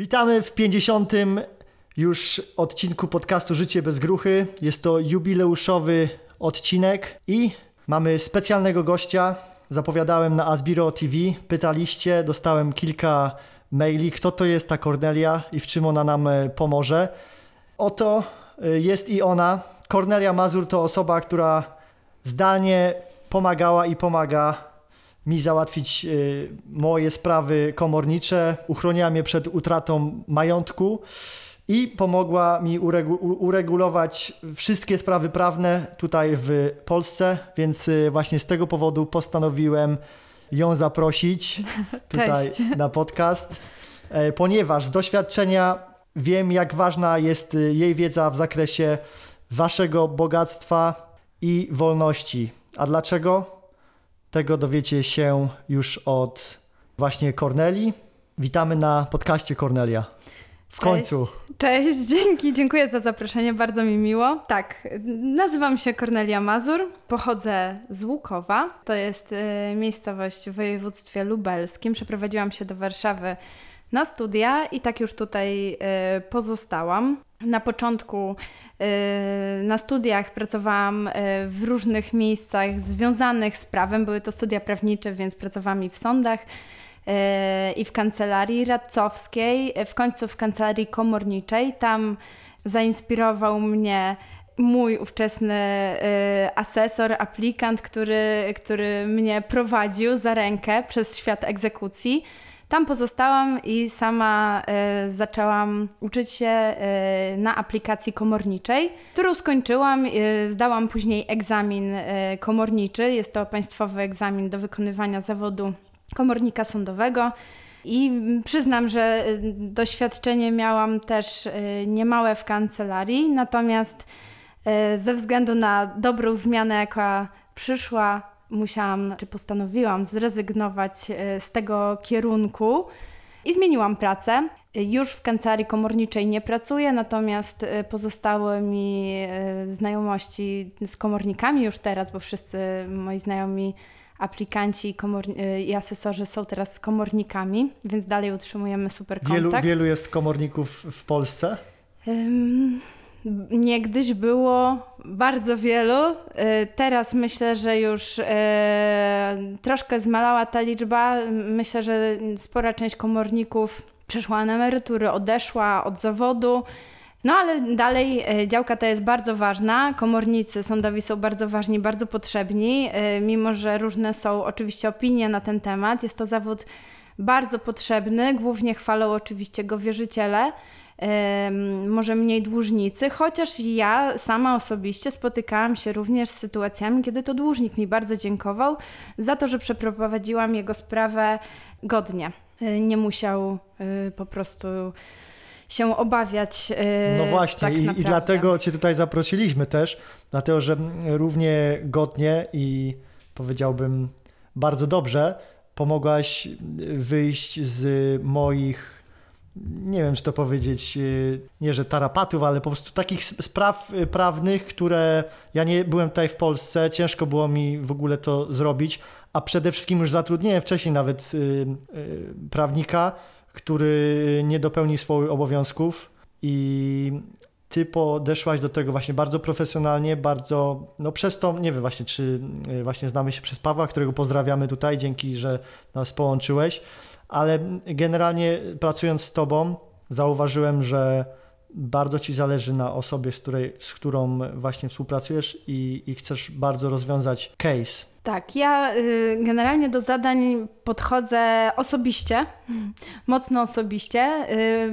Witamy w 50. już odcinku podcastu Życie bez gruchy. Jest to jubileuszowy odcinek i mamy specjalnego gościa. Zapowiadałem na Asbiro TV, pytaliście, dostałem kilka maili, kto to jest ta Cornelia i w czym ona nam e, pomoże. Oto e, jest i ona. Cornelia Mazur to osoba, która zdalnie pomagała i pomaga mi załatwić y, moje sprawy komornicze, uchroniła mnie przed utratą majątku i pomogła mi uregu uregulować wszystkie sprawy prawne tutaj w Polsce, więc y, właśnie z tego powodu postanowiłem ją zaprosić tutaj Cześć. na podcast, e, ponieważ z doświadczenia wiem, jak ważna jest y, jej wiedza w zakresie waszego bogactwa i wolności. A dlaczego? Tego dowiecie się już od właśnie Korneli. Witamy na podcaście Kornelia. W Cześć. końcu. Cześć, dzięki, dziękuję za zaproszenie, bardzo mi miło. Tak, nazywam się Kornelia Mazur, pochodzę z Łukowa, to jest y, miejscowość w województwie lubelskim. Przeprowadziłam się do Warszawy na studia i tak już tutaj y, pozostałam. Na początku y, na studiach pracowałam y, w różnych miejscach związanych z prawem. Były to studia prawnicze, więc pracowałam i w sądach, i w kancelarii radcowskiej, w końcu w kancelarii komorniczej. Tam zainspirował mnie mój ówczesny asesor, aplikant, który, który mnie prowadził za rękę przez świat egzekucji. Tam pozostałam i sama y, zaczęłam uczyć się y, na aplikacji komorniczej, którą skończyłam. Y, zdałam później egzamin komorniczy. Jest to państwowy egzamin do wykonywania zawodu komornika sądowego. I przyznam, że doświadczenie miałam też niemałe w kancelarii, natomiast ze względu na dobrą zmianę, jaka przyszła, musiałam, czy postanowiłam zrezygnować y, z tego kierunku i zmieniłam pracę. Już w kancelarii komorniczej nie pracuję, natomiast y, pozostały mi y, znajomości z komornikami już teraz, bo wszyscy moi znajomi aplikanci i, i asesorzy są teraz komornikami, więc dalej utrzymujemy super kontakt. Wielu, wielu jest komorników w Polsce. Ym, Niegdyś było bardzo wielu. Y, Teraz myślę, że już y, troszkę zmalała ta liczba. Myślę, że spora część komorników przeszła na emerytury, odeszła od zawodu. No ale dalej y, działka ta jest bardzo ważna. Komornicy sądowi są bardzo ważni, bardzo potrzebni, mimo że różne są oczywiście opinie na ten temat. Jest to zawód bardzo potrzebny. Głównie chwalą oczywiście go wierzyciele może mniej dłużnicy, chociaż ja sama osobiście spotykałam się również z sytuacjami, kiedy to dłużnik mi bardzo dziękował za to, że przeprowadziłam jego sprawę godnie. Y, Nie musiał y, po prostu się obawiać. y, No właśnie, tak i, i dlatego Cię tutaj zaprosiliśmy też, dlatego że równie godnie i powiedziałbym bardzo dobrze pomogłaś wyjść z moich, nie wiem czy to powiedzieć, y, nie że tarapatów, ale po prostu takich spraw y, prawnych, które ja nie byłem tutaj w Polsce, ciężko było mi w ogóle to zrobić, a przede wszystkim już zatrudniłem wcześniej nawet y, prawnika, który nie dopełnił swoich obowiązków i ty podeszłaś do tego właśnie bardzo profesjonalnie, bardzo, no przez to, nie wiem właśnie, czy właśnie znamy się przez Pawła, którego pozdrawiamy tutaj, dzięki, że nas połączyłeś, ale generalnie pracując z tobą zauważyłem, że bardzo ci zależy na osobie, z, której, z którą właśnie współpracujesz i, i chcesz bardzo rozwiązać case. Tak, ja y, generalnie do zadań podchodzę osobiście, mocno osobiście. Y,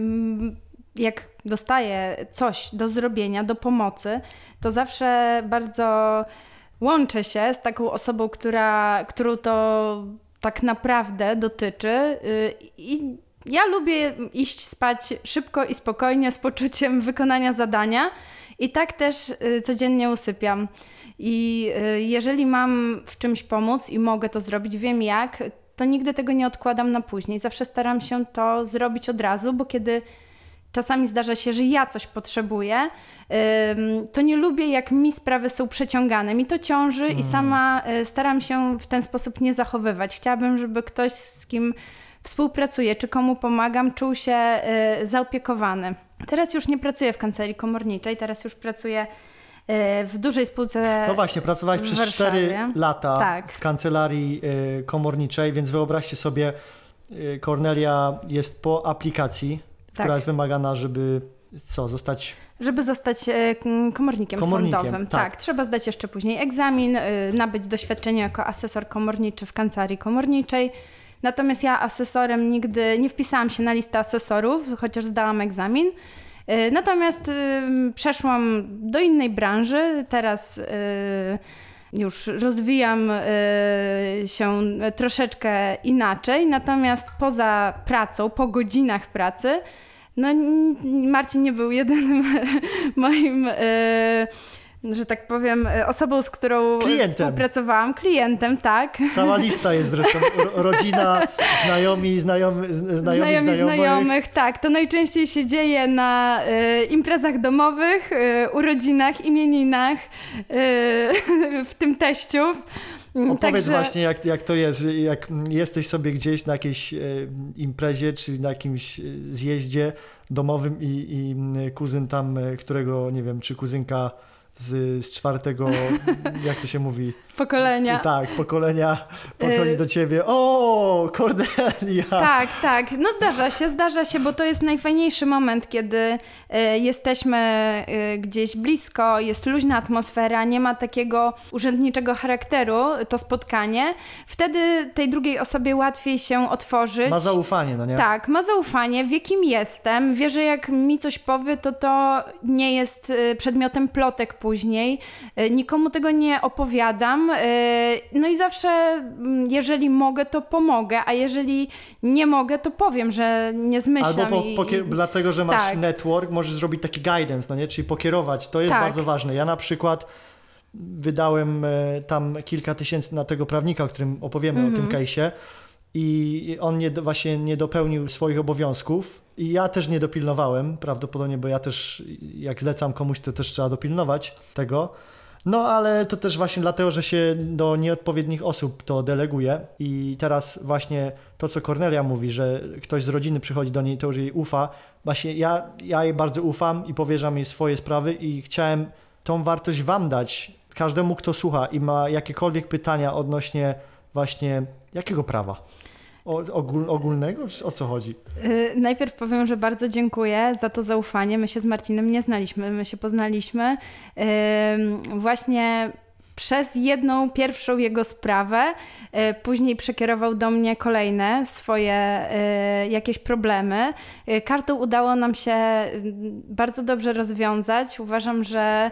jak dostaję coś do zrobienia, do pomocy, to zawsze bardzo łączę się z taką osobą, która, którą to tak naprawdę dotyczy. y, I ja lubię iść spać szybko i spokojnie, z poczuciem wykonania zadania. I tak też y, codziennie usypiam. I y, jeżeli mam w czymś pomóc i mogę to zrobić, wiem jak, to nigdy tego nie odkładam na później. Zawsze staram się to zrobić od razu, bo kiedy czasami zdarza się, że ja coś potrzebuję, to nie lubię, jak mi sprawy są przeciągane. Mi to ciąży i sama y, staram się w ten sposób nie zachowywać. Chciałabym, żeby ktoś, z kim współpracuję, czy komu pomagam, czuł się y, zaopiekowany. Teraz już nie pracuję w kancelarii komorniczej, teraz już pracuję y, w dużej spółce. No właśnie, pracowałeś przez Warszawie. 4 lata Tak. w kancelarii komorniczej, więc wyobraźcie sobie, Cornelia jest po aplikacji, Tak. która jest wymagana, żeby co, zostać Żeby zostać e, komornikiem, Komornikiem, sądowym. tak. Tak. trzeba zdać jeszcze później egzamin, y, nabyć doświadczenie jako asesor komorniczy w kancelarii komorniczej. Natomiast ja asesorem nigdy nie wpisałam się na listę asesorów, chociaż zdałam egzamin. Y, Natomiast przeszłam do innej branży. Teraz już rozwijam się troszeczkę inaczej. Natomiast poza pracą, po godzinach pracy, no, Marcin nie był jedynym moim, e, że tak powiem, e, osobą, z którą Klientem. współpracowałam, klientem, tak. Cała lista jest zresztą. Ro- Rodzina, znajomi, znajomi, z- znajomi, Znajomi znajomych. znajomych, tak. To najczęściej się dzieje na e, imprezach domowych, urodzinach, imieninach, w tym teściów. Mm, Opowiedz właśnie, jak, jak to jest, jak jesteś sobie gdzieś na jakiejś e, imprezie, czy na jakimś e, zjeździe domowym i, i m, kuzyn tam, e, którego, nie wiem, czy kuzynka z, z czwartego, jak to się mówi, pokolenia. tak, pokolenia podchodzi Y- do ciebie, o, Cordelia! Tak, tak. No zdarza się, zdarza się, bo to jest najfajniejszy moment, kiedy e, jesteśmy e, gdzieś blisko, jest luźna atmosfera, nie ma takiego urzędniczego charakteru to spotkanie. Wtedy tej drugiej osobie łatwiej się otworzyć. Ma zaufanie, no nie? Tak, ma zaufanie, wie kim jestem, wie, że jak mi coś powie, to to nie jest przedmiotem plotek później. E, Nikomu tego nie opowiadam. e, No i zawsze, mm, jeżeli mogę, to pomogę, a jeżeli nie mogę, to powiem, że nie zmyślam. Albo po, i, pokie- i... dlatego, że masz tak. network, możesz zrobić taki guidance, no nie? Czyli pokierować. To jest Tak. bardzo ważne. Ja na przykład wydałem e, tam kilka tysięcy na tego prawnika, o którym opowiemy Mhm. o tym case'ie i on nie, właśnie nie dopełnił swoich obowiązków i ja też nie dopilnowałem, prawdopodobnie, bo ja też jak zlecam komuś, to też trzeba dopilnować tego. No, ale to też właśnie dlatego, że się do nieodpowiednich osób to deleguje i teraz właśnie to, co Kornelia mówi, że ktoś z rodziny przychodzi do niej, to już jej ufa. Właśnie ja, ja jej bardzo ufam i powierzam jej swoje sprawy i chciałem tą wartość wam dać, każdemu, kto słucha i ma jakiekolwiek pytania odnośnie właśnie jakiego prawa? O, ogól, ogólnego? O co chodzi? Y, Najpierw powiem, że bardzo dziękuję za to zaufanie. My się z Marcinem nie znaliśmy, my się poznaliśmy ym, właśnie przez jedną, pierwszą jego sprawę. Y, Później przekierował do mnie kolejne swoje y, jakieś problemy. Y, Każdą udało nam się bardzo dobrze rozwiązać. Uważam, że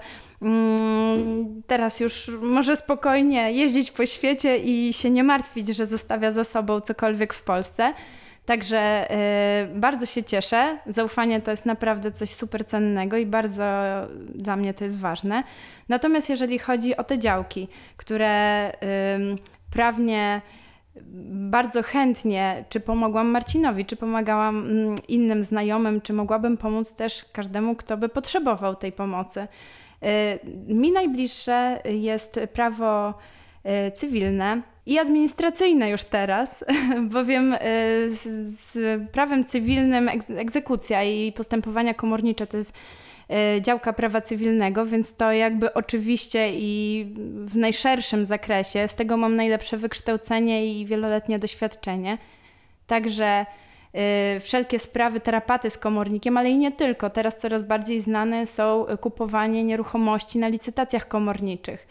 teraz już może spokojnie jeździć po świecie i się nie martwić, że zostawia za sobą cokolwiek w Polsce. Także y, bardzo się cieszę. Zaufanie to jest naprawdę coś super cennego i bardzo dla mnie to jest ważne. Natomiast jeżeli chodzi o te działki, które ym, prawnie bardzo chętnie, czy pomogłam Marcinowi, czy pomagałam mm, innym znajomym, czy mogłabym pomóc też każdemu, kto by potrzebował tej pomocy. Y, Mi najbliższe jest prawo y, cywilne i administracyjne już teraz, bowiem y, z, z prawem cywilnym egz- egzekucja i postępowania komornicze to jest działka prawa cywilnego, więc to jakby oczywiście i w najszerszym zakresie, z tego mam najlepsze wykształcenie i wieloletnie doświadczenie. Także wszelkie sprawy terapaty z komornikiem, ale i nie tylko. Teraz coraz bardziej znane są y, kupowanie nieruchomości na licytacjach komorniczych.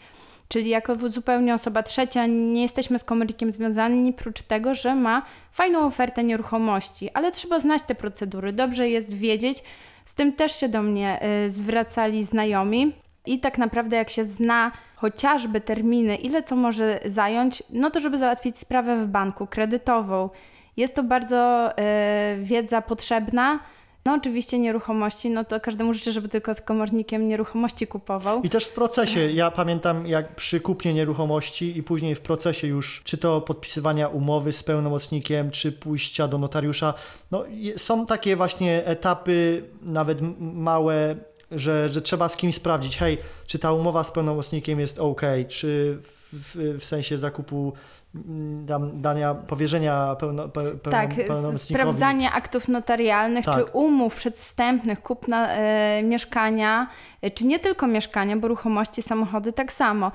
Czyli jako zupełnie osoba trzecia nie jesteśmy z komornikiem związani, prócz tego, że ma fajną ofertę nieruchomości, ale trzeba znać te procedury. Dobrze jest wiedzieć. Z tym też się do mnie y, zwracali znajomi. I tak naprawdę, jak się zna chociażby terminy, ile co może zająć, no to żeby załatwić sprawę w banku kredytową. Jest to bardzo y, wiedza potrzebna. No oczywiście nieruchomości, no to każdemu życzę, żeby tylko z komornikiem nieruchomości kupował. I też w procesie, ja pamiętam jak przy kupnie nieruchomości i później w procesie już, czy to podpisywania umowy z pełnomocnikiem, czy pójścia do notariusza, no są takie właśnie etapy, nawet małe, że, że trzeba z kimś sprawdzić, hej, czy ta umowa z pełnomocnikiem jest ok, czy w, w, w sensie zakupu dania powierzenia pełno, pe, Tak, sprawdzanie aktów notarialnych Tak. czy umów przedwstępnych, kupna e, mieszkania, czy nie tylko mieszkania, bo ruchomości, samochody tak samo.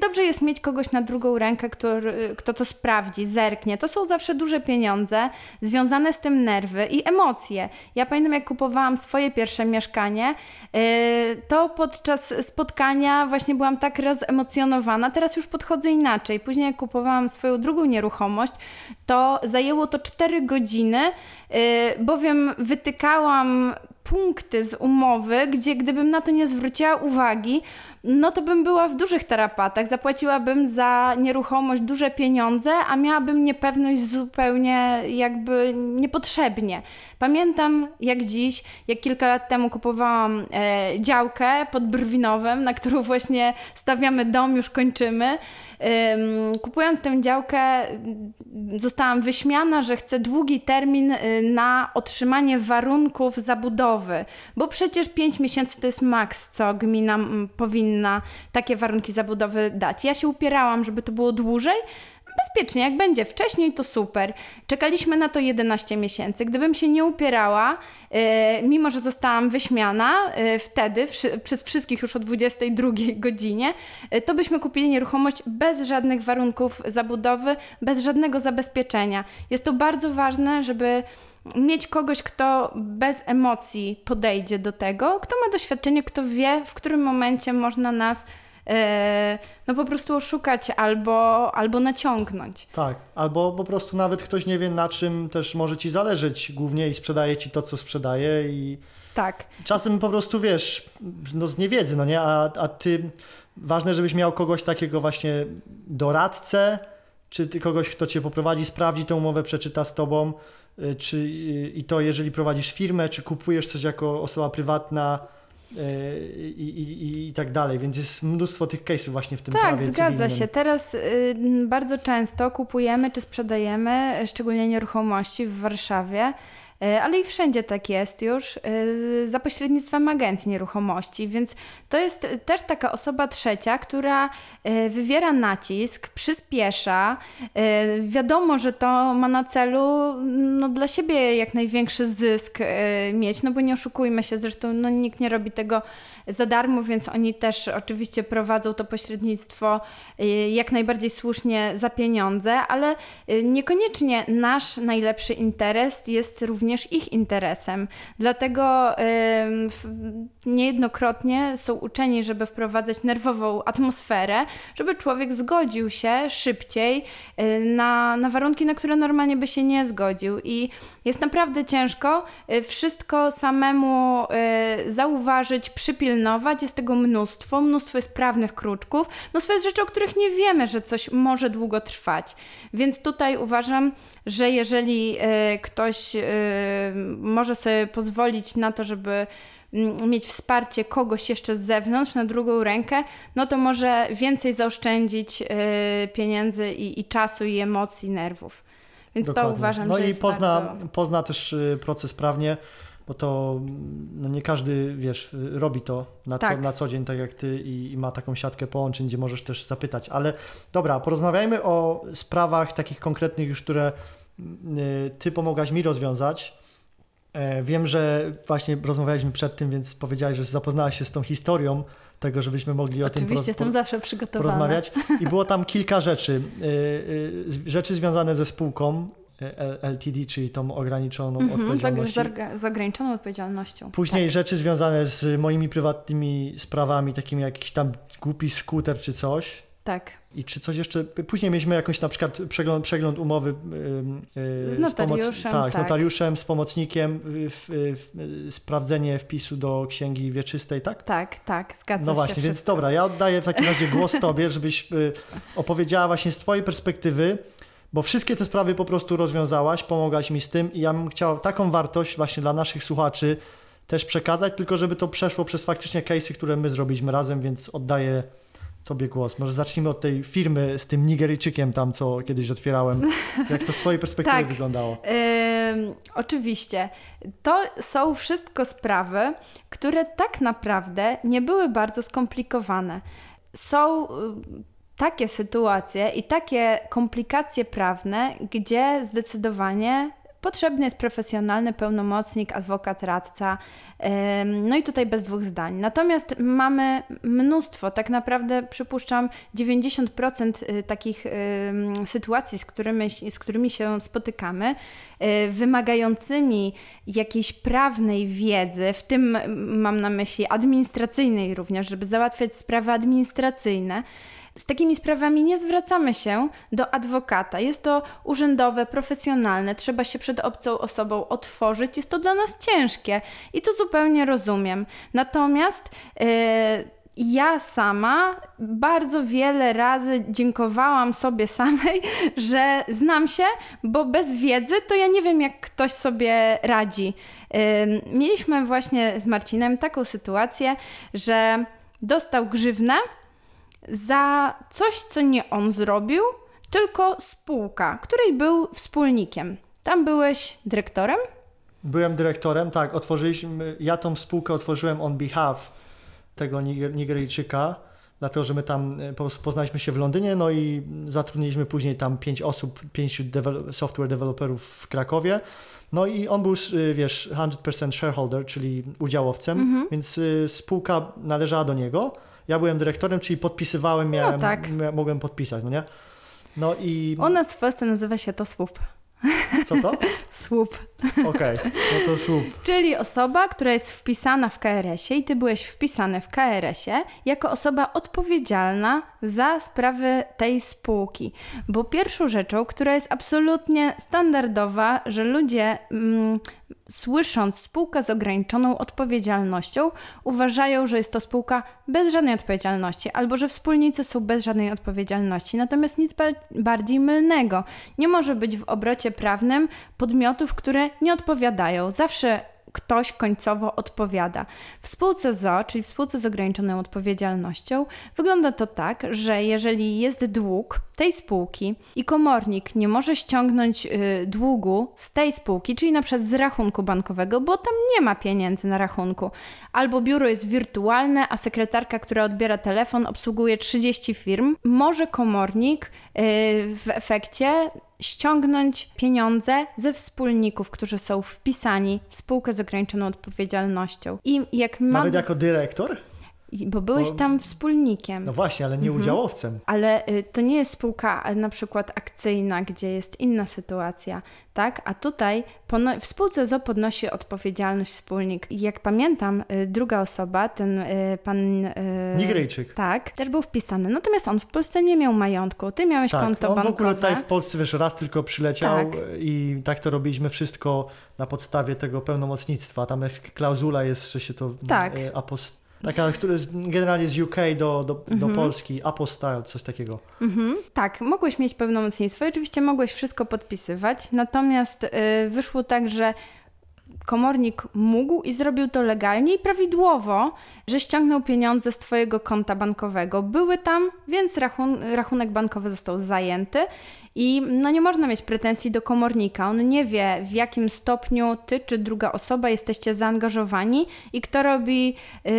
Dobrze jest mieć kogoś na drugą rękę, który, kto to sprawdzi, zerknie. To są zawsze duże pieniądze, związane z tym nerwy i emocje. Ja pamiętam, jak kupowałam swoje pierwsze mieszkanie, e, to podczas spotkania właśnie byłam tak rozemocjonowana. Teraz już podchodzę inaczej. Później, jak kupowałam swoją drugą nieruchomość, to zajęło to 4 godziny, yy, bowiem wytykałam punkty z umowy, gdzie gdybym na to nie zwróciła uwagi, no to bym była w dużych tarapatach, zapłaciłabym za nieruchomość duże pieniądze, a miałabym niepewność zupełnie jakby niepotrzebnie. Pamiętam jak dziś, jak kilka lat temu kupowałam e, działkę pod Brwinowem, na którą właśnie stawiamy dom, już kończymy. Ym, Kupując tę działkę, zostałam wyśmiana, że chcę długi termin y, na otrzymanie warunków zabudowy, bo przecież 5 miesięcy to jest maks, co gmina powinna takie warunki zabudowy dać. Ja się upierałam, żeby to było dłużej. Bezpiecznie, jak będzie wcześniej, to super. Czekaliśmy na to 11 miesięcy. Gdybym się nie upierała, e, mimo że zostałam wyśmiana e, wtedy, wszy, przez wszystkich już o 22 godzinie, e, to byśmy kupili nieruchomość bez żadnych warunków zabudowy, bez żadnego zabezpieczenia. Jest to bardzo ważne, żeby mieć kogoś, kto bez emocji podejdzie do tego, kto ma doświadczenie, kto wie, w którym momencie można nas no po prostu oszukać albo, albo naciągnąć. Tak, albo po prostu nawet ktoś nie wie na czym też może ci zależeć głównie i sprzedaje ci to, co sprzedaje i Tak. czasem po prostu wiesz, no z niewiedzy, no nie, a, a ty, ważne, żebyś miał kogoś takiego właśnie doradcę, czy ty kogoś, kto cię poprowadzi, sprawdzi tę umowę, przeczyta z tobą, y, czy y, i to jeżeli prowadzisz firmę, czy kupujesz coś jako osoba prywatna i, i, i tak dalej, więc jest mnóstwo tych case'ów właśnie w tym Tak, prawie zgadza cywilnym. się. Teraz y, bardzo często kupujemy czy sprzedajemy, y, szczególnie nieruchomości w Warszawie, ale i wszędzie tak jest już, y, za pośrednictwem agencji nieruchomości, więc to jest też taka osoba trzecia, która y, wywiera nacisk, przyspiesza. Wiadomo, że to ma na celu no, dla siebie jak największy zysk mieć, no bo nie oszukujmy się, zresztą no, nikt nie robi tego za darmo, więc oni też oczywiście prowadzą to pośrednictwo y, jak najbardziej słusznie za pieniądze, ale y, niekoniecznie nasz najlepszy interes jest również ich interesem. Dlatego w- niejednokrotnie są uczeni, żeby wprowadzać nerwową atmosferę, żeby człowiek zgodził się szybciej y, na, na warunki, na które normalnie by się nie zgodził. I jest naprawdę ciężko y, wszystko samemu y, zauważyć, przypilnować. Jest tego mnóstwo, mnóstwo jest prawnych kruczków, mnóstwo jest rzeczy, o których nie wiemy, że coś może długo trwać. Więc tutaj uważam, że jeżeli y, ktoś y, może sobie pozwolić na to, żeby mm, mieć wsparcie kogoś jeszcze z zewnątrz na drugą rękę, no to może więcej zaoszczędzić y, pieniędzy i, i czasu, i emocji, nerwów. Więc to Dokładnie. uważam, no że i jest pozna, bardzo... pozna też y, proces prawnie, bo to mm, no nie każdy, wiesz, robi to na, co, Tak. na co dzień, tak jak ty i, i ma taką siatkę połączeń, gdzie możesz też zapytać. Ale dobra, porozmawiajmy o sprawach takich konkretnych już, które y, ty pomogłaś mi rozwiązać. E, Wiem, że właśnie rozmawialiśmy przed tym, więc powiedziałaś, że zapoznałaś się z tą historią tego, żebyśmy mogli o tym Oczywiście, jestem zawsze przygotowana. porozmawiać. I było tam kilka rzeczy. Y, z- Rzeczy związane ze spółką LTD, czyli tą ograniczoną z, og- odpowiedzialnością. z, z ograniczoną odpowiedzialnością. Później Tak. rzeczy związane z moimi prywatnymi sprawami, takimi jak jakiś tam głupi skuter czy coś. Tak. I czy coś jeszcze. Później mieliśmy jakoś na przykład przegląd, przegląd umowy y, y, Z notariuszem, tak, z tak. notariuszem, z pomocnikiem, y, w, y, w, y, sprawdzenie wpisu do księgi wieczystej, tak? Tak, tak, zgadza No się. właśnie, więc dobra, ja oddaję w takim razie głos Tobie, żebyś y, opowiedziała właśnie z Twojej perspektywy, bo wszystkie te sprawy po prostu rozwiązałaś, pomogłaś mi z tym i ja bym chciał taką wartość właśnie dla naszych słuchaczy też przekazać, tylko żeby to przeszło przez faktycznie case'y, które my zrobiliśmy razem, więc oddaję Tobie głos. Może zacznijmy od tej firmy z tym Nigeryjczykiem tam, co kiedyś otwierałem. Jak to z Twojej perspektywy Tak. wyglądało? Ym, oczywiście. To są wszystko sprawy, które tak naprawdę nie były bardzo skomplikowane. Są takie sytuacje i takie komplikacje prawne, gdzie zdecydowanie potrzebny jest profesjonalny pełnomocnik, adwokat, radca. No i tutaj bez dwóch zdań. Natomiast mamy mnóstwo, tak naprawdę przypuszczam 90% y, takich sytuacji, z którymi, z którymi się spotykamy, y, wymagającymi jakiejś prawnej wiedzy, w tym mam na myśli administracyjnej również, żeby załatwiać sprawy administracyjne. Z takimi sprawami nie zwracamy się do adwokata. Jest to urzędowe, profesjonalne, trzeba się przed obcą osobą otworzyć. Jest to dla nas ciężkie i to zupełnie rozumiem. Natomiast yy, ja sama bardzo wiele razy dziękowałam sobie samej, że znam się, bo bez wiedzy to ja nie wiem, jak ktoś sobie radzi. Yy, mieliśmy właśnie z Marcinem taką sytuację, że dostał grzywnę za coś, co nie on zrobił, tylko spółka, której był wspólnikiem. Tam byłeś dyrektorem? Byłem dyrektorem, tak, otworzyliśmy, ja tą spółkę otworzyłem on behalf tego Niger, Nigeryjczyka, dlatego, że my tam e, poznaliśmy się w Londynie, no i zatrudniliśmy później tam pięć osób, pięciu devel software developerów w Krakowie, no i on był, y, wiesz, 100% shareholder, czyli udziałowcem, Mhm. więc y, spółka należała do niego, ja byłem dyrektorem, czyli podpisywałem, miałem, tak. mia- mogłem podpisać, no nie? No i U nas w Polsce nazywa się to słup. co to? Słup. Okej, no to słup. Czyli osoba, która jest wpisana w KRS-ie i ty byłeś wpisany w KRS-ie jako osoba odpowiedzialna za sprawy tej spółki. Bo pierwszą rzeczą, która jest absolutnie standardowa, że ludzie mm, słysząc spółka z ograniczoną odpowiedzialnością, uważają, że jest to spółka bez żadnej odpowiedzialności, albo że wspólnicy są bez żadnej odpowiedzialności. Natomiast nic ba- bardziej mylnego. Nie może być w obrocie prawnym podmiotów, które nie odpowiadają. Zawsze ktoś końcowo odpowiada. W spółce ZO, czyli w spółce z ograniczoną odpowiedzialnością, wygląda to tak, że jeżeli jest dług tej spółki i komornik nie może ściągnąć y, długu z tej spółki, czyli na przykład z rachunku bankowego, bo tam nie ma pieniędzy na rachunku, albo biuro jest wirtualne, a sekretarka, która odbiera telefon, obsługuje 30 firm, może komornik y, w efekcie ściągnąć pieniądze ze wspólników, którzy są wpisani w spółkę z ograniczoną odpowiedzialnością. I jak mam. Nawet jako dyrektor? Bo byłeś Bo- tam wspólnikiem. No właśnie, ale nie Mhm. udziałowcem. Ale y, to nie jest spółka na przykład akcyjna, gdzie jest inna sytuacja, tak? A tutaj w spółce ZO podnosi odpowiedzialność wspólnik. I jak pamiętam, y, druga osoba, ten y, pan... Nigeryjczyk. Tak, też był wpisany. Natomiast on w Polsce nie miał majątku. Ty miałeś Tak, konto on w bankowe. ogóle tutaj w Polsce, wiesz, raz tylko przyleciał Tak. i tak to robiliśmy wszystko na podstawie tego pełnomocnictwa. Tam klauzula jest, że się to Tak. apost... Taka, która jest generalnie z UK do, do, do Mhm. Polski, apostyle, coś takiego. Mhm, tak, mogłeś mieć pełnomocnictwo i oczywiście mogłeś wszystko podpisywać, natomiast y, wyszło tak, że komornik mógł i zrobił to legalnie i prawidłowo, że ściągnął pieniądze z Twojego konta bankowego. Były tam, więc rachun rachunek bankowy został zajęty i no nie można mieć pretensji do komornika. On nie wie, w jakim stopniu Ty czy druga osoba jesteście zaangażowani i kto robi, y,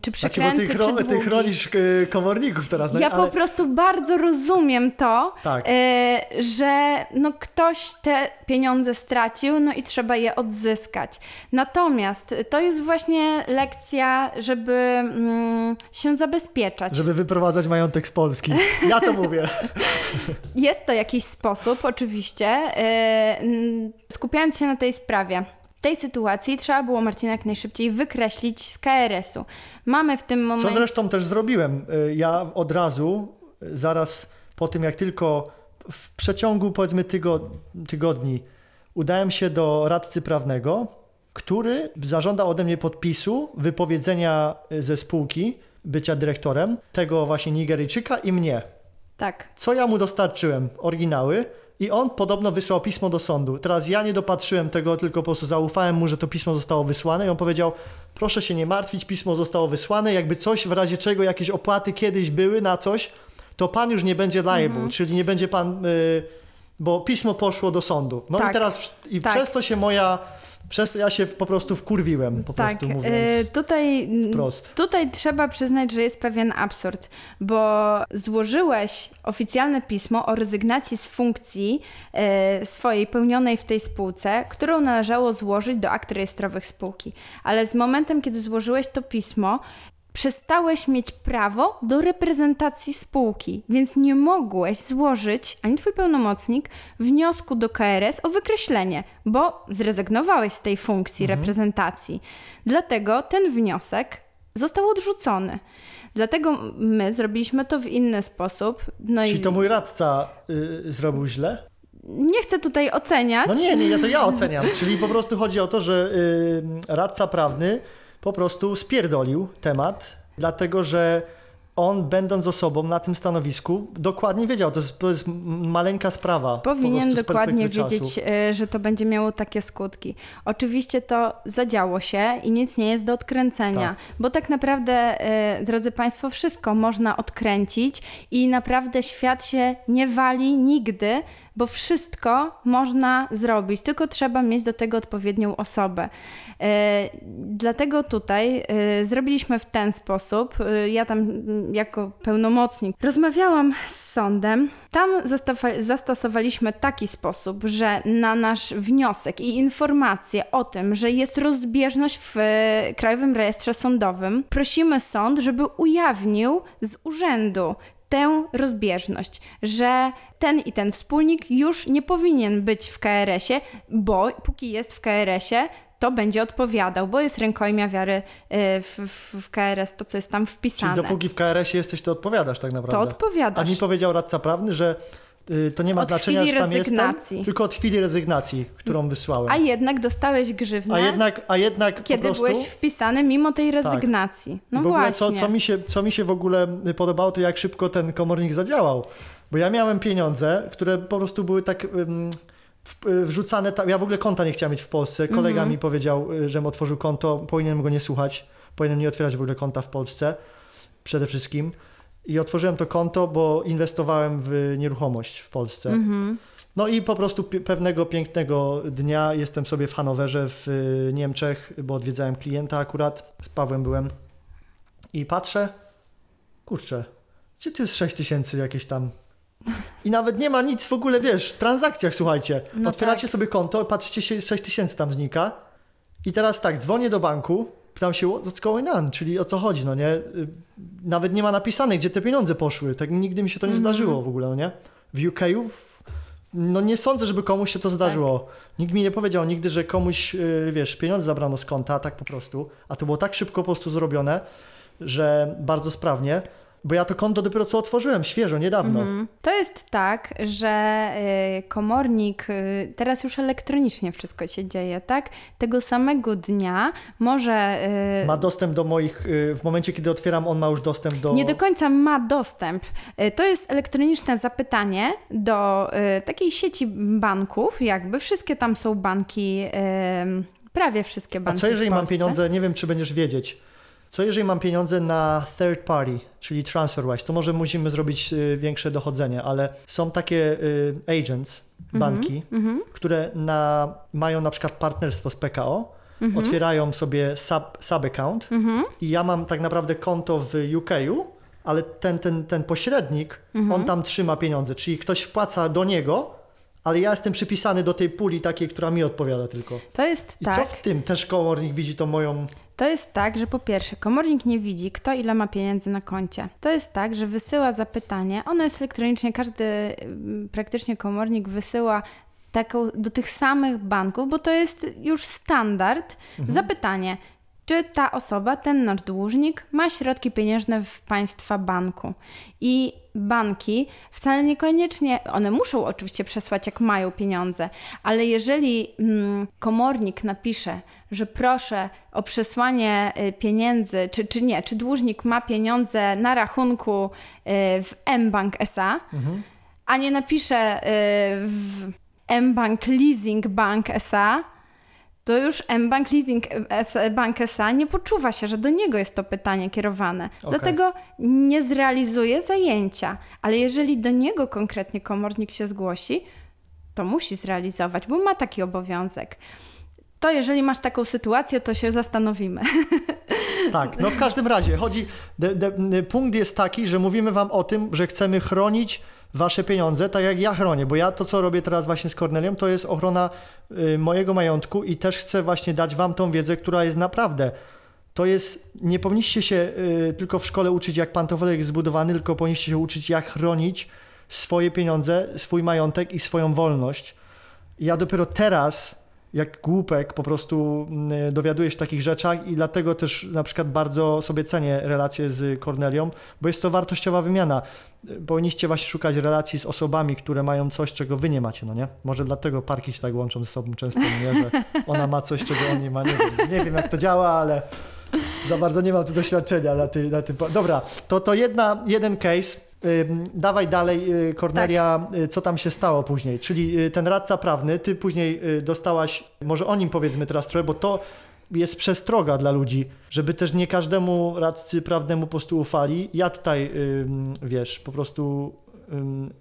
czy Znaczy, bo przekręty, ty, chro- ty chronisz e, komorników teraz, no, Ja ale... po prostu bardzo rozumiem to, Tak. e, że no ktoś te pieniądze stracił, no i trzeba je odzyskać. Natomiast to jest właśnie lekcja, żeby mm, się zabezpieczać. Żeby wyprowadzać majątek z Polski. Ja to mówię. Jest to jakiś sposób, oczywiście, mm, skupiając się na tej sprawie. W tej sytuacji trzeba było Marcina jak najszybciej wykreślić z KRS-u. Mamy w tym Co momencie... zresztą też zrobiłem. Y, Ja od razu, y, zaraz po tym, jak tylko w przeciągu powiedzmy tygo, tygodni udałem się do radcy prawnego, który zażądał ode mnie podpisu wypowiedzenia y, ze spółki, bycia dyrektorem, tego właśnie Nigeryjczyka i mnie. Tak. Co ja mu dostarczyłem? Oryginały. I on podobno wysłał pismo do sądu. Teraz ja nie dopatrzyłem tego, tylko po prostu zaufałem mu, że to pismo zostało wysłane i on powiedział, proszę się nie martwić, pismo zostało wysłane, jakby coś w razie czego, jakieś opłaty kiedyś były na coś, to pan już nie będzie liable, Mhm. czyli nie będzie pan, y, bo pismo poszło do sądu. No Tak. i teraz i Tak. przez to się moja Przez to ja się po prostu wkurwiłem, po Tak, prostu e, mówiąc tutaj, wprost. tutaj trzeba przyznać, że jest pewien absurd, bo złożyłeś oficjalne pismo o rezygnacji z funkcji e, swojej pełnionej w tej spółce, którą należało złożyć do akt rejestrowych spółki. Ale z momentem, kiedy złożyłeś to pismo, przestałeś mieć prawo do reprezentacji spółki, więc nie mogłeś złożyć, ani twój pełnomocnik, wniosku do KRS o wykreślenie, bo zrezygnowałeś z tej funkcji reprezentacji. Dlatego ten wniosek został odrzucony. Dlatego my zrobiliśmy to w inny sposób. No Czyli i to mój radca y, zrobił źle? nie chcę tutaj oceniać. No nie, nie, ja to ja oceniam. Czyli po prostu chodzi o to, że y, radca prawny po prostu spierdolił temat, dlatego że on, będąc osobą na tym stanowisku, dokładnie wiedział, to jest, to jest maleńka sprawa. po Powinien dokładnie wiedzieć, czasu. y, że to będzie miało takie skutki. Oczywiście to zadziało się i nic nie jest do odkręcenia, Tak. bo tak naprawdę, y, drodzy Państwo, wszystko można odkręcić i naprawdę świat się nie wali nigdy, bo wszystko można zrobić, tylko trzeba mieć do tego odpowiednią osobę. E, Dlatego tutaj e, zrobiliśmy w ten sposób. E, Ja tam mm, jako pełnomocnik rozmawiałam z sądem. Tam zastosowaliśmy taki sposób, że na nasz wniosek i informację o tym, że jest rozbieżność w Krajowym Rejestrze Sądowym, prosimy sąd, żeby ujawnił z urzędu tę rozbieżność, że ten i ten wspólnik już nie powinien być w KRS-ie, bo póki jest w KRS-ie, to będzie odpowiadał, bo jest rękojmia wiary y, w, w, w KRS, to co jest tam Czyli wpisane. dopóki w KRS-ie jesteś, to odpowiadasz tak naprawdę. To A odpowiadasz. mi powiedział radca prawny, że to nie ma Od znaczenia, że tam rezygnacji. jestem, tylko od chwili rezygnacji, którą wysłałem. A jednak dostałeś grzywnę, A jednak, a jednak kiedy prostu... Tak. byłeś wpisany mimo tej rezygnacji. No w ogóle właśnie. co, co, mi się, co mi się w ogóle podobało, to jak szybko ten komornik zadziałał. Bo ja miałem pieniądze, które po prostu były tak y, wrzucane. Ta, ja w ogóle konta nie chciałem mieć w Polsce. Kolega Mhm. mi powiedział, y, żebym otworzył konto. Powinienem go nie słuchać. Powinienem nie otwierać w ogóle konta w Polsce. Przede wszystkim. I otworzyłem to konto, bo inwestowałem w nieruchomość w Polsce. Mhm. No i po prostu pewnego pięknego dnia jestem sobie w Hanowerze w y, Niemczech, bo odwiedzałem klienta akurat, z Pawłem byłem i patrzę, kurczę, gdzie to jest 6 tysięcy jakieś tam i nawet nie ma nic w ogóle, wiesz, w transakcjach, słuchajcie. No Otwieracie tak. sobie konto, patrzycie się, 6 tysięcy tam znika i teraz tak, dzwonię do banku, pytam się, what's going on, czyli o co chodzi, no nie? Y, Nawet nie ma napisane, gdzie te pieniądze poszły, tak nigdy mi się to nie Mhm. zdarzyło w ogóle, no nie? W UK w- no nie sądzę, żeby komuś się to zdarzyło. Tak. Nikt mi nie powiedział nigdy, że komuś, yy, wiesz, pieniądze zabrano z konta, tak po prostu. A to było tak szybko po prostu zrobione, że bardzo sprawnie. Bo ja to konto dopiero co otworzyłem, świeżo, niedawno. Mhm. To jest tak, że y, komornik, y, teraz już elektronicznie wszystko się dzieje, tak? Tego samego dnia może. y, Ma dostęp do moich, w momencie kiedy otwieram, on ma już dostęp do... Nie do końca ma dostęp. To jest elektroniczne zapytanie do takiej sieci banków, jakby wszystkie tam są banki, prawie wszystkie A banki. co jeżeli mam pieniądze, nie wiem czy będziesz wiedzieć, co jeżeli mam pieniądze na third party, czyli TransferWise, to może musimy zrobić y, większe dochodzenie, ale są takie y, agents, banki, Mhm. które na, mają na przykład partnerstwo z PKO, Mhm. otwierają sobie sub, sub-account Mhm. i ja mam tak naprawdę konto w UK-u, ale ten, ten, ten pośrednik, Mhm. on tam trzyma pieniądze, czyli ktoś wpłaca do niego, ale ja jestem przypisany do tej puli takiej, która mi odpowiada tylko. To jest I tak. co w tym też komornik widzi to moją... To jest tak, że po pierwsze, komornik nie widzi, kto ile ma pieniędzy na koncie. To jest tak, że wysyła zapytanie, ono jest elektronicznie, każdy mm, praktycznie komornik wysyła taką do tych samych banków, bo to jest już standard. Zapytanie, czy ta osoba, ten nasz dłużnik, ma środki pieniężne w państwa banku. I banki wcale niekoniecznie, one muszą oczywiście przesłać, jak mają pieniądze, ale jeżeli mm, komornik napisze, że proszę o przesłanie y, pieniędzy, czy, czy nie, czy dłużnik ma pieniądze na rachunku y, w mBank SA, a nie napisze y, w mBank Leasing Bank SA, to już mBank Leasing Bank SA nie poczuwa się, że do niego jest to pytanie kierowane. Dlatego nie zrealizuje zajęcia. Ale jeżeli do niego konkretnie komornik się zgłosi, to musi zrealizować, bo ma taki obowiązek. to jeżeli masz taką sytuację, to się zastanowimy. Tak, no w każdym razie chodzi, de, de, punkt jest taki, że mówimy wam o tym, że chcemy chronić wasze pieniądze, tak jak ja chronię, bo ja to, co robię teraz właśnie z Cornelią, to jest ochrona y, mojego majątku i też chcę właśnie dać wam tą wiedzę, która jest naprawdę to jest, nie powinniście się y, tylko w szkole uczyć, jak pantofel jest zbudowany, tylko powinniście się uczyć, jak chronić swoje pieniądze, swój majątek i swoją wolność. Ja dopiero teraz jak głupek po prostu mm, dowiaduję się takich rzeczach i dlatego też na przykład bardzo sobie cenię relacje z Kornelią, bo jest to wartościowa wymiana. Powinniście właśnie szukać relacji z osobami, które mają coś, czego wy nie macie, no nie? Może dlatego parki się tak łączą ze sobą często, nie? że ona ma coś, czego on nie ma. Nie wiem, nie wiem jak to działa, ale za bardzo nie mam tu doświadczenia na, ty, na tym. Dobra, to to jedna, jeden case. Dawaj dalej, y, Kornelia, tak. Y, co tam się stało później. Czyli y, ten radca prawny, ty później dostałaś, może o nim powiedzmy teraz trochę, bo to jest przestroga dla ludzi, żeby też nie każdemu radcy prawnemu po prostu ufali. Ja tutaj, wiesz, po prostu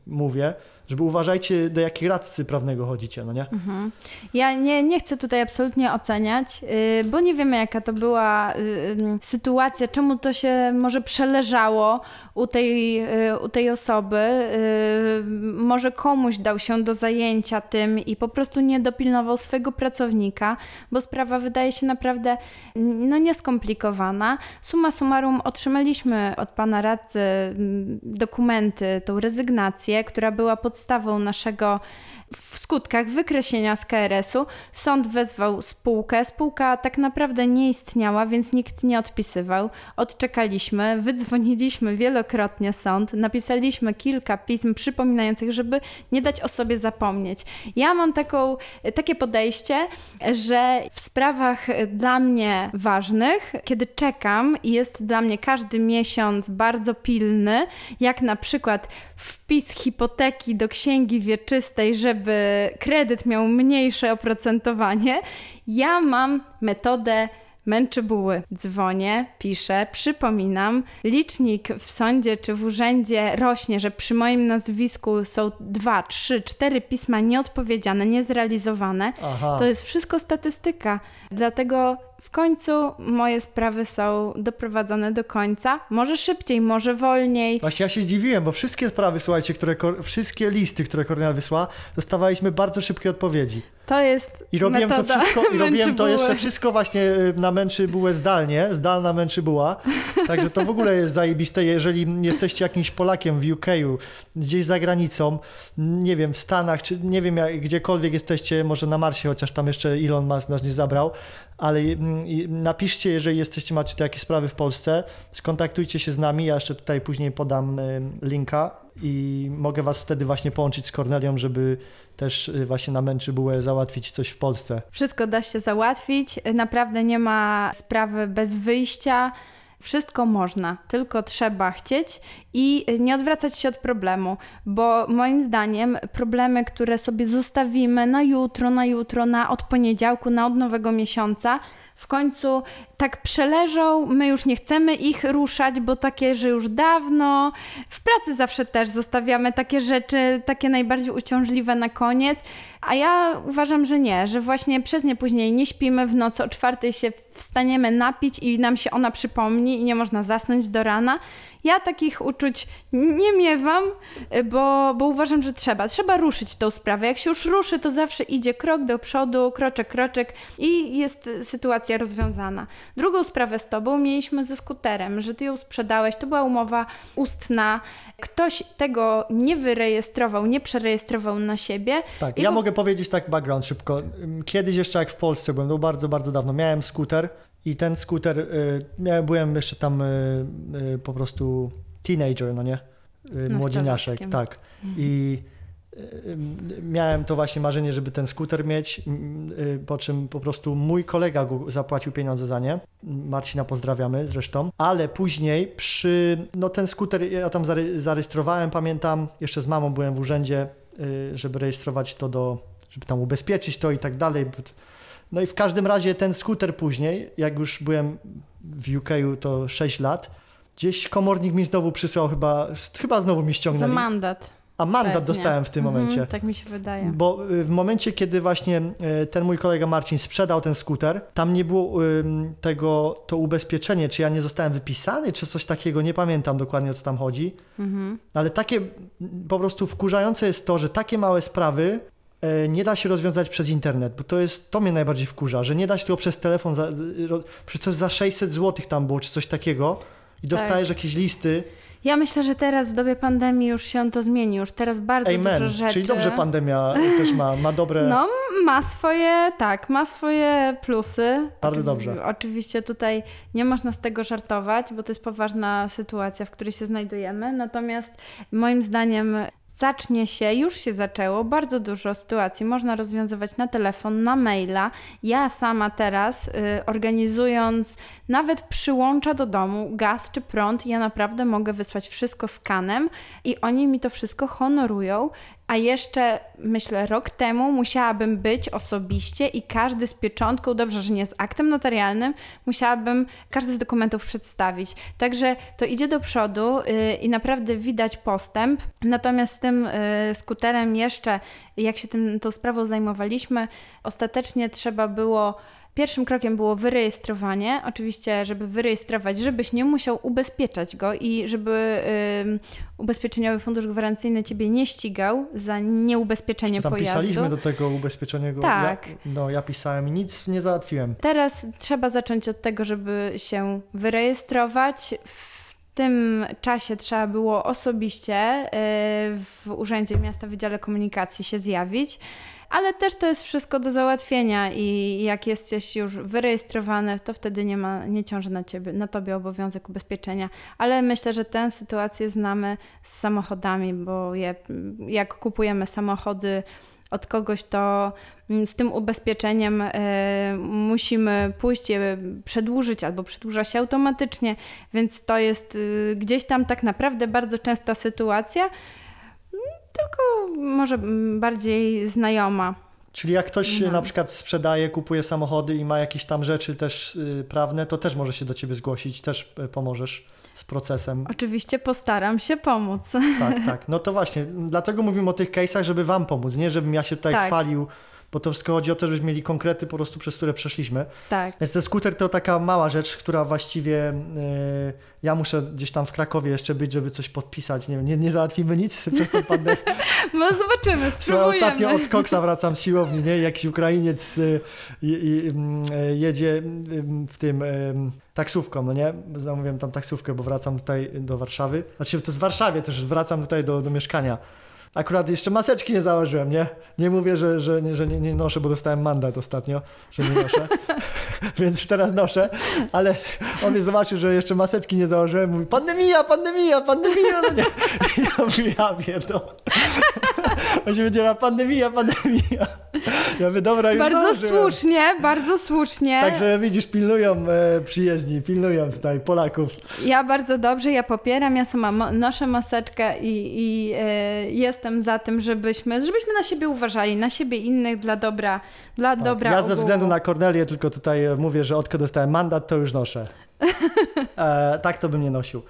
mówię, żeby uważajcie, do jakich radcy prawnego chodzicie, no nie? Mhm. Ja nie, nie chcę tutaj absolutnie oceniać, yy, bo nie wiemy, jaka to była yy, sytuacja, czemu to się może przeleżało u tej, yy, u tej osoby. Y, może komuś dał się do zajęcia tym i po prostu nie dopilnował swojego pracownika, bo sprawa wydaje się naprawdę no, nieskomplikowana. Suma summarum otrzymaliśmy od pana radcy dokumenty, tą rezygnację, która była pod podstawą naszego w skutkach wykreślenia z KRS-u sąd wezwał spółkę. Spółka tak naprawdę nie istniała, więc nikt nie odpisywał. Odczekaliśmy, wydzwoniliśmy wielokrotnie sąd, napisaliśmy kilka pism przypominających, żeby nie dać o sobie zapomnieć. Ja mam taką, takie podejście, że w sprawach dla mnie ważnych, kiedy czekam i jest dla mnie każdy miesiąc bardzo pilny, jak na przykład wpis hipoteki do księgi wieczystej, żeby kredyt miał mniejsze oprocentowanie, ja mam metodę męczy buły. Dzwonię, piszę, przypominam. Licznik w sądzie czy w urzędzie rośnie, że przy moim nazwisku są dwa, trzy, cztery pisma nieodpowiedziane, niezrealizowane. Aha. To jest wszystko statystyka. Dlatego w końcu moje sprawy są doprowadzone do końca. Może szybciej, może wolniej. Właśnie ja się zdziwiłem, bo wszystkie sprawy, słuchajcie, które, wszystkie listy, które Kornel wysłała, dostawaliśmy bardzo szybkie odpowiedzi. To jest I robiłem to wszystko, i robiłem to jeszcze wszystko właśnie y, na męczy bułę zdalnie, zdalna męczy buła. Także to w ogóle jest zajebiste, jeżeli jesteście jakimś Polakiem w UK, gdzieś za granicą, nie wiem, w Stanach, czy nie wiem, gdziekolwiek jesteście, może na Marsie, chociaż tam jeszcze Elon Musk nas nie zabrał, ale mm, napiszcie, jeżeli jesteście, macie jakieś sprawy w Polsce, skontaktujcie się z nami, ja jeszcze tutaj później podam y, linka i mogę was wtedy właśnie połączyć z Kornelią, żeby też y, właśnie na męczy bułę załatwić coś w Polsce. Wszystko da się załatwić, naprawdę nie ma sprawy bez wyjścia. Wszystko można, tylko trzeba chcieć i nie odwracać się od problemu, bo moim zdaniem problemy, które sobie zostawimy na jutro, na jutro, na od poniedziałku, na od nowego miesiąca, w końcu tak przeleżą, my już nie chcemy ich ruszać, bo takie, że już dawno. W pracy zawsze też zostawiamy takie rzeczy, takie najbardziej uciążliwe na koniec, a ja uważam, że nie, że właśnie przez nie później nie śpimy w nocy, o czwartej się wstaniemy napić i nam się ona przypomni i nie można zasnąć do rana. Ja takich uczuć nie miewam, bo, bo uważam, że trzeba. Trzeba ruszyć tą sprawę. Jak się już ruszy, to zawsze idzie krok do przodu, kroczek, kroczek i jest sytuacja rozwiązana. Drugą sprawę z tobą mieliśmy ze skuterem, że ty ją sprzedałeś, to była umowa ustna. Ktoś tego nie wyrejestrował, nie przerejestrował na siebie. Tak, ja mogę powiedzieć tak background szybko. Kiedyś jeszcze jak w Polsce byłem, to bardzo, bardzo dawno, miałem skuter i ten skuter, y, byłem jeszcze tam y, y, po prostu teenager, no nie? Młodzieniaszek, tak. I miałem to właśnie marzenie, żeby ten skuter mieć, po czym po prostu mój kolega zapłacił pieniądze za nie. Marcina pozdrawiamy zresztą, ale później przy, no ten skuter ja tam zarejestrowałem, pamiętam, jeszcze z mamą byłem w urzędzie, żeby rejestrować to do, żeby tam ubezpieczyć to i tak dalej. No i w każdym razie ten skuter później, jak już byłem w UK to 6 lat, gdzieś komornik mi znowu przysłał chyba, chyba znowu mi ściągnęli. Za mandat. A mandat Pewnie. dostałem w tym Mhm, momencie. tak mi się wydaje. Bo y, w momencie, kiedy właśnie y, ten mój kolega Marcin sprzedał ten skuter, tam nie było tego, to ubezpieczenie, czy ja nie zostałem wypisany, czy coś takiego, nie pamiętam dokładnie o co tam chodzi. Mhm. Ale takie po prostu wkurzające jest to, że takie małe sprawy nie da się rozwiązać przez internet, bo to jest, to mnie najbardziej wkurza, że nie da się tego przez telefon, za, z- ro- przecież coś za 600 zł tam było, czy coś takiego i dostajesz jakieś listy. Ja myślę, że teraz w dobie pandemii już się to zmieni. Już teraz bardzo Amen. dużo rzeczy. Czyli dobrze pandemia też ma, ma dobre... No, ma swoje, tak, ma swoje plusy. Bardzo dobrze. Oczywiście tutaj nie można z tego żartować, bo to jest poważna sytuacja, w której się znajdujemy. Natomiast moim zdaniem zacznie się, już się zaczęło, bardzo dużo sytuacji można rozwiązywać na telefon, na maila. Ja sama teraz, y, organizując nawet przyłącza do domu, gaz czy prąd, ja naprawdę mogę wysłać wszystko skanem i oni mi to wszystko honorują. A jeszcze, myślę, rok temu musiałabym być osobiście i każdy z pieczątką, dobrze, że nie z aktem notarialnym, musiałabym każdy z dokumentów przedstawić. Także to idzie do przodu yy, i naprawdę widać postęp. Natomiast z tym yy, skuterem jeszcze, jak się tym, tą sprawą zajmowaliśmy, ostatecznie trzeba było Pierwszym krokiem było wyrejestrowanie. Oczywiście, żeby wyrejestrować, żebyś nie musiał ubezpieczać go i żeby ym, ubezpieczeniowy fundusz gwarancyjny ciebie nie ścigał za nieubezpieczenie Czy tam pojazdu. pisaliśmy do tego ubezpieczenia? Tak. Ja, no, ja pisałem i nic nie załatwiłem. Teraz trzeba zacząć od tego, żeby się wyrejestrować. W tym czasie trzeba było osobiście y, w Urzędzie Miasta Wydziale Komunikacji się zjawić. Ale też to jest wszystko do załatwienia i jak jesteś już wyrejestrowany, to wtedy nie ma, nie ciąży na ciebie, na tobie obowiązek ubezpieczenia. Ale myślę, że tę sytuację znamy z samochodami, bo je, jak kupujemy samochody od kogoś, to mm, z tym ubezpieczeniem e, musimy pójść je przedłużyć albo przedłuża się automatycznie, więc to jest y, gdzieś tam tak naprawdę bardzo częsta sytuacja, tylko może bardziej znajoma. Czyli jak ktoś No. na przykład sprzedaje, kupuje samochody i ma jakieś tam rzeczy też y, prawne, to też może się do ciebie zgłosić, też y, pomożesz z procesem. Oczywiście postaram się pomóc. Tak, tak. No to właśnie, dlatego mówimy o tych case'ach, żeby wam pomóc, nie żebym ja się tutaj Tak. chwalił, bo to wszystko chodzi o to, żebyśmy mieli konkrety po prostu, przez które przeszliśmy. Tak. Więc ten skuter to taka mała rzecz, która właściwie y, ja muszę gdzieś tam w Krakowie jeszcze być, żeby coś podpisać. Nie, wiem, nie, nie załatwimy nic przez tą pandemię. No zobaczymy, Słuchaj, ostatnio spróbujemy. od Koksa wracam z siłowni, nie? Jakiś Ukrainiec y, i, i, mm, y, jedzie y, w tym taksówką, no nie? Zamówiłem tam taksówkę, bo wracam tutaj do Warszawy. Znaczy, to jest w Warszawie też, wracam tutaj do, do mieszkania. Akurat jeszcze maseczki nie założyłem, nie? Nie mówię, że, że, nie- że nie, nie noszę, bo dostałem mandat ostatnio, że nie noszę. Więc teraz noszę, ale on mnie zobaczył, że jeszcze maseczki nie założyłem. Mówi, pandemia, pandemia, pandemia. No nie. Ja mówię, ja pierdolę. On się będzie na pandemia, pandemia. Ja mówię, dobra, już Bardzo założyłem. słusznie, bardzo słusznie. Także widzisz, pilnują e, przyjezdni, pilnują tutaj Polaków. Ja bardzo dobrze, ja popieram, ja sama mo- noszę maseczkę i, i e, jestem za tym, żebyśmy, żebyśmy na siebie uważali, na siebie innych dla dobra, dla Tak. dobra Ja ze ogółu. względu na Kornelię tylko tutaj e, mówię, że odkąd dostałem mandat, to już noszę. E, tak to bym nie nosił.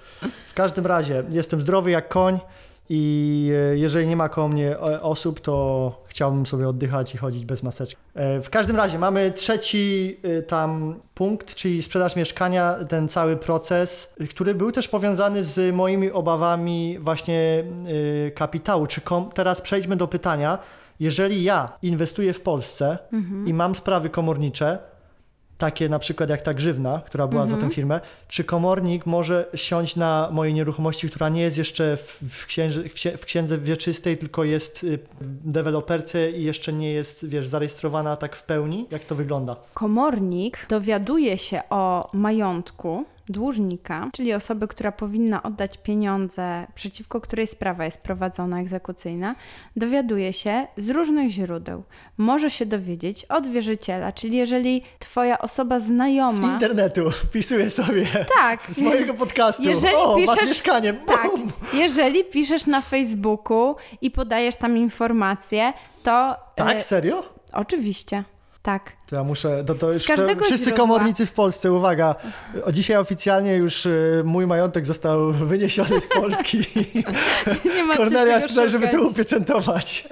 W każdym razie jestem zdrowy jak koń i e, jeżeli nie ma koło mnie e, osób, to chciałbym sobie oddychać i chodzić bez maseczki. E, w każdym razie mamy trzeci tam punkt, czyli sprzedaż mieszkania, ten cały proces, który był też powiązany z moimi obawami właśnie kapitału. Czy teraz przejdźmy do pytania, jeżeli ja inwestuję w Polsce i mam sprawy komornicze, takie na przykład jak ta grzywna, która była za tę firmę, czy komornik może siąść na mojej nieruchomości, która nie jest jeszcze w, w, księży, w, księ- w księdze wieczystej, tylko jest y, w deweloperce i jeszcze nie jest, wiesz, zarejestrowana tak w pełni? Jak to wygląda? Komornik dowiaduje się o majątku dłużnika, czyli osoby, która powinna oddać pieniądze, przeciwko której sprawa jest prowadzona egzekucyjna, dowiaduje się z różnych źródeł. Może się dowiedzieć od wierzyciela, czyli jeżeli twoja osoba Z znajoma... internetu wpisuję sobie. Tak. Z mojego podcastu. Jeżeli o, masz piszesz- mieszkanie. Tak, Bum! jeżeli piszesz na Facebooku i podajesz tam informacje, to... Tak, e, serio? oczywiście. Tak. To ja muszę, to, to już to, wszyscy źródła. komornicy w Polsce, uwaga, o dzisiaj oficjalnie już y, mój majątek został wyniesiony z Polski. Nie ma Kornelia jest tutaj, żeby to upieczętować.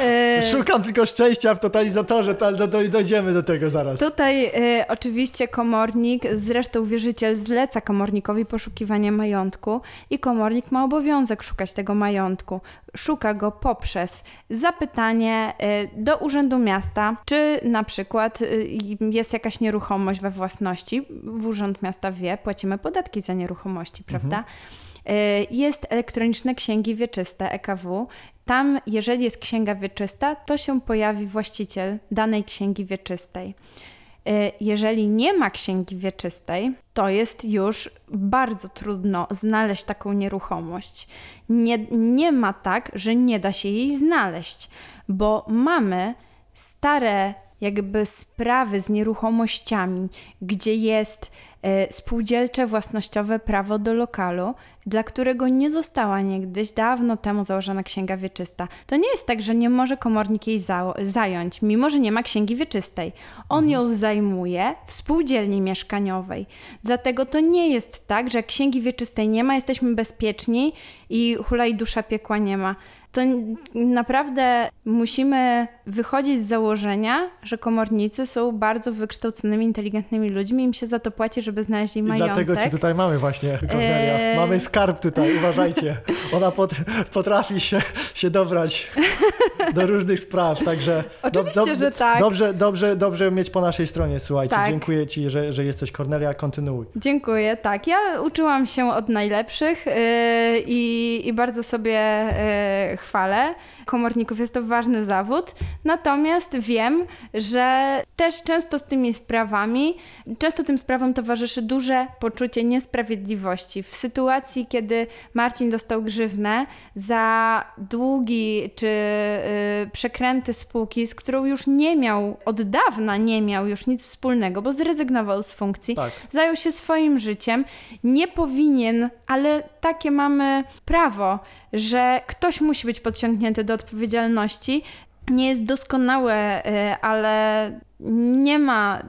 E, Szukam tylko szczęścia w totalizatorze, to, do, do, dojdziemy do tego zaraz. Tutaj e, oczywiście komornik, zresztą wierzyciel zleca komornikowi poszukiwanie majątku i komornik ma obowiązek szukać tego majątku. Szuka go poprzez zapytanie e, do Urzędu Miasta, czy na przykład e, jest jakaś nieruchomość we własności. W Urząd Miasta wie, płacimy podatki za nieruchomości, prawda? E, Jest elektroniczne księgi wieczyste EKW. Tam, jeżeli jest księga wieczysta, to się pojawi właściciel danej księgi wieczystej. E, Jeżeli nie ma księgi wieczystej, to jest już bardzo trudno znaleźć taką nieruchomość. Nie, nie ma tak, że nie da się jej znaleźć, bo mamy stare jakby sprawy z nieruchomościami, gdzie jest e, spółdzielcze własnościowe prawo do lokalu, dla którego nie została niegdyś dawno temu założona księga wieczysta. To nie jest tak, że nie może komornik jej za zająć, mimo że nie ma księgi wieczystej. On ją zajmuje w spółdzielni mieszkaniowej. Dlatego to nie jest tak, że księgi wieczystej nie ma, jesteśmy bezpieczni i hulaj dusza piekła nie ma. To naprawdę musimy wychodzić z założenia, że komornicy są bardzo wykształconymi, inteligentnymi ludźmi, im się za to płaci, żeby znaleźli I majątek. dlatego cię tutaj mamy właśnie, Kornelia. Eee. Mamy skarb tutaj, uważajcie. Ona pot, potrafi się, się dobrać do różnych spraw, także... Oczywiście, że tak. Dobrze, dobrze, dobrze mieć po naszej stronie, słuchajcie. Tak. Dziękuję ci, że, że jesteś Kornelia, kontynuuj. Dziękuję, tak. Ja uczyłam się od najlepszych yy, i, i bardzo sobie yy, chwalę. Komorników jest to ważny zawód, natomiast wiem, że też często z tymi sprawami, często tym sprawom towarzyszy duże poczucie niesprawiedliwości. W sytuacji, kiedy Marcin dostał grzywnę za długi czy yy, przekręty spółki, z którą już nie miał, od dawna nie miał już nic wspólnego, bo zrezygnował z funkcji, Tak. zajął się swoim życiem, nie powinien, ale takie mamy prawo, że ktoś musi być podciągnięty do odpowiedzialności. Nie jest doskonałe, y, ale nie ma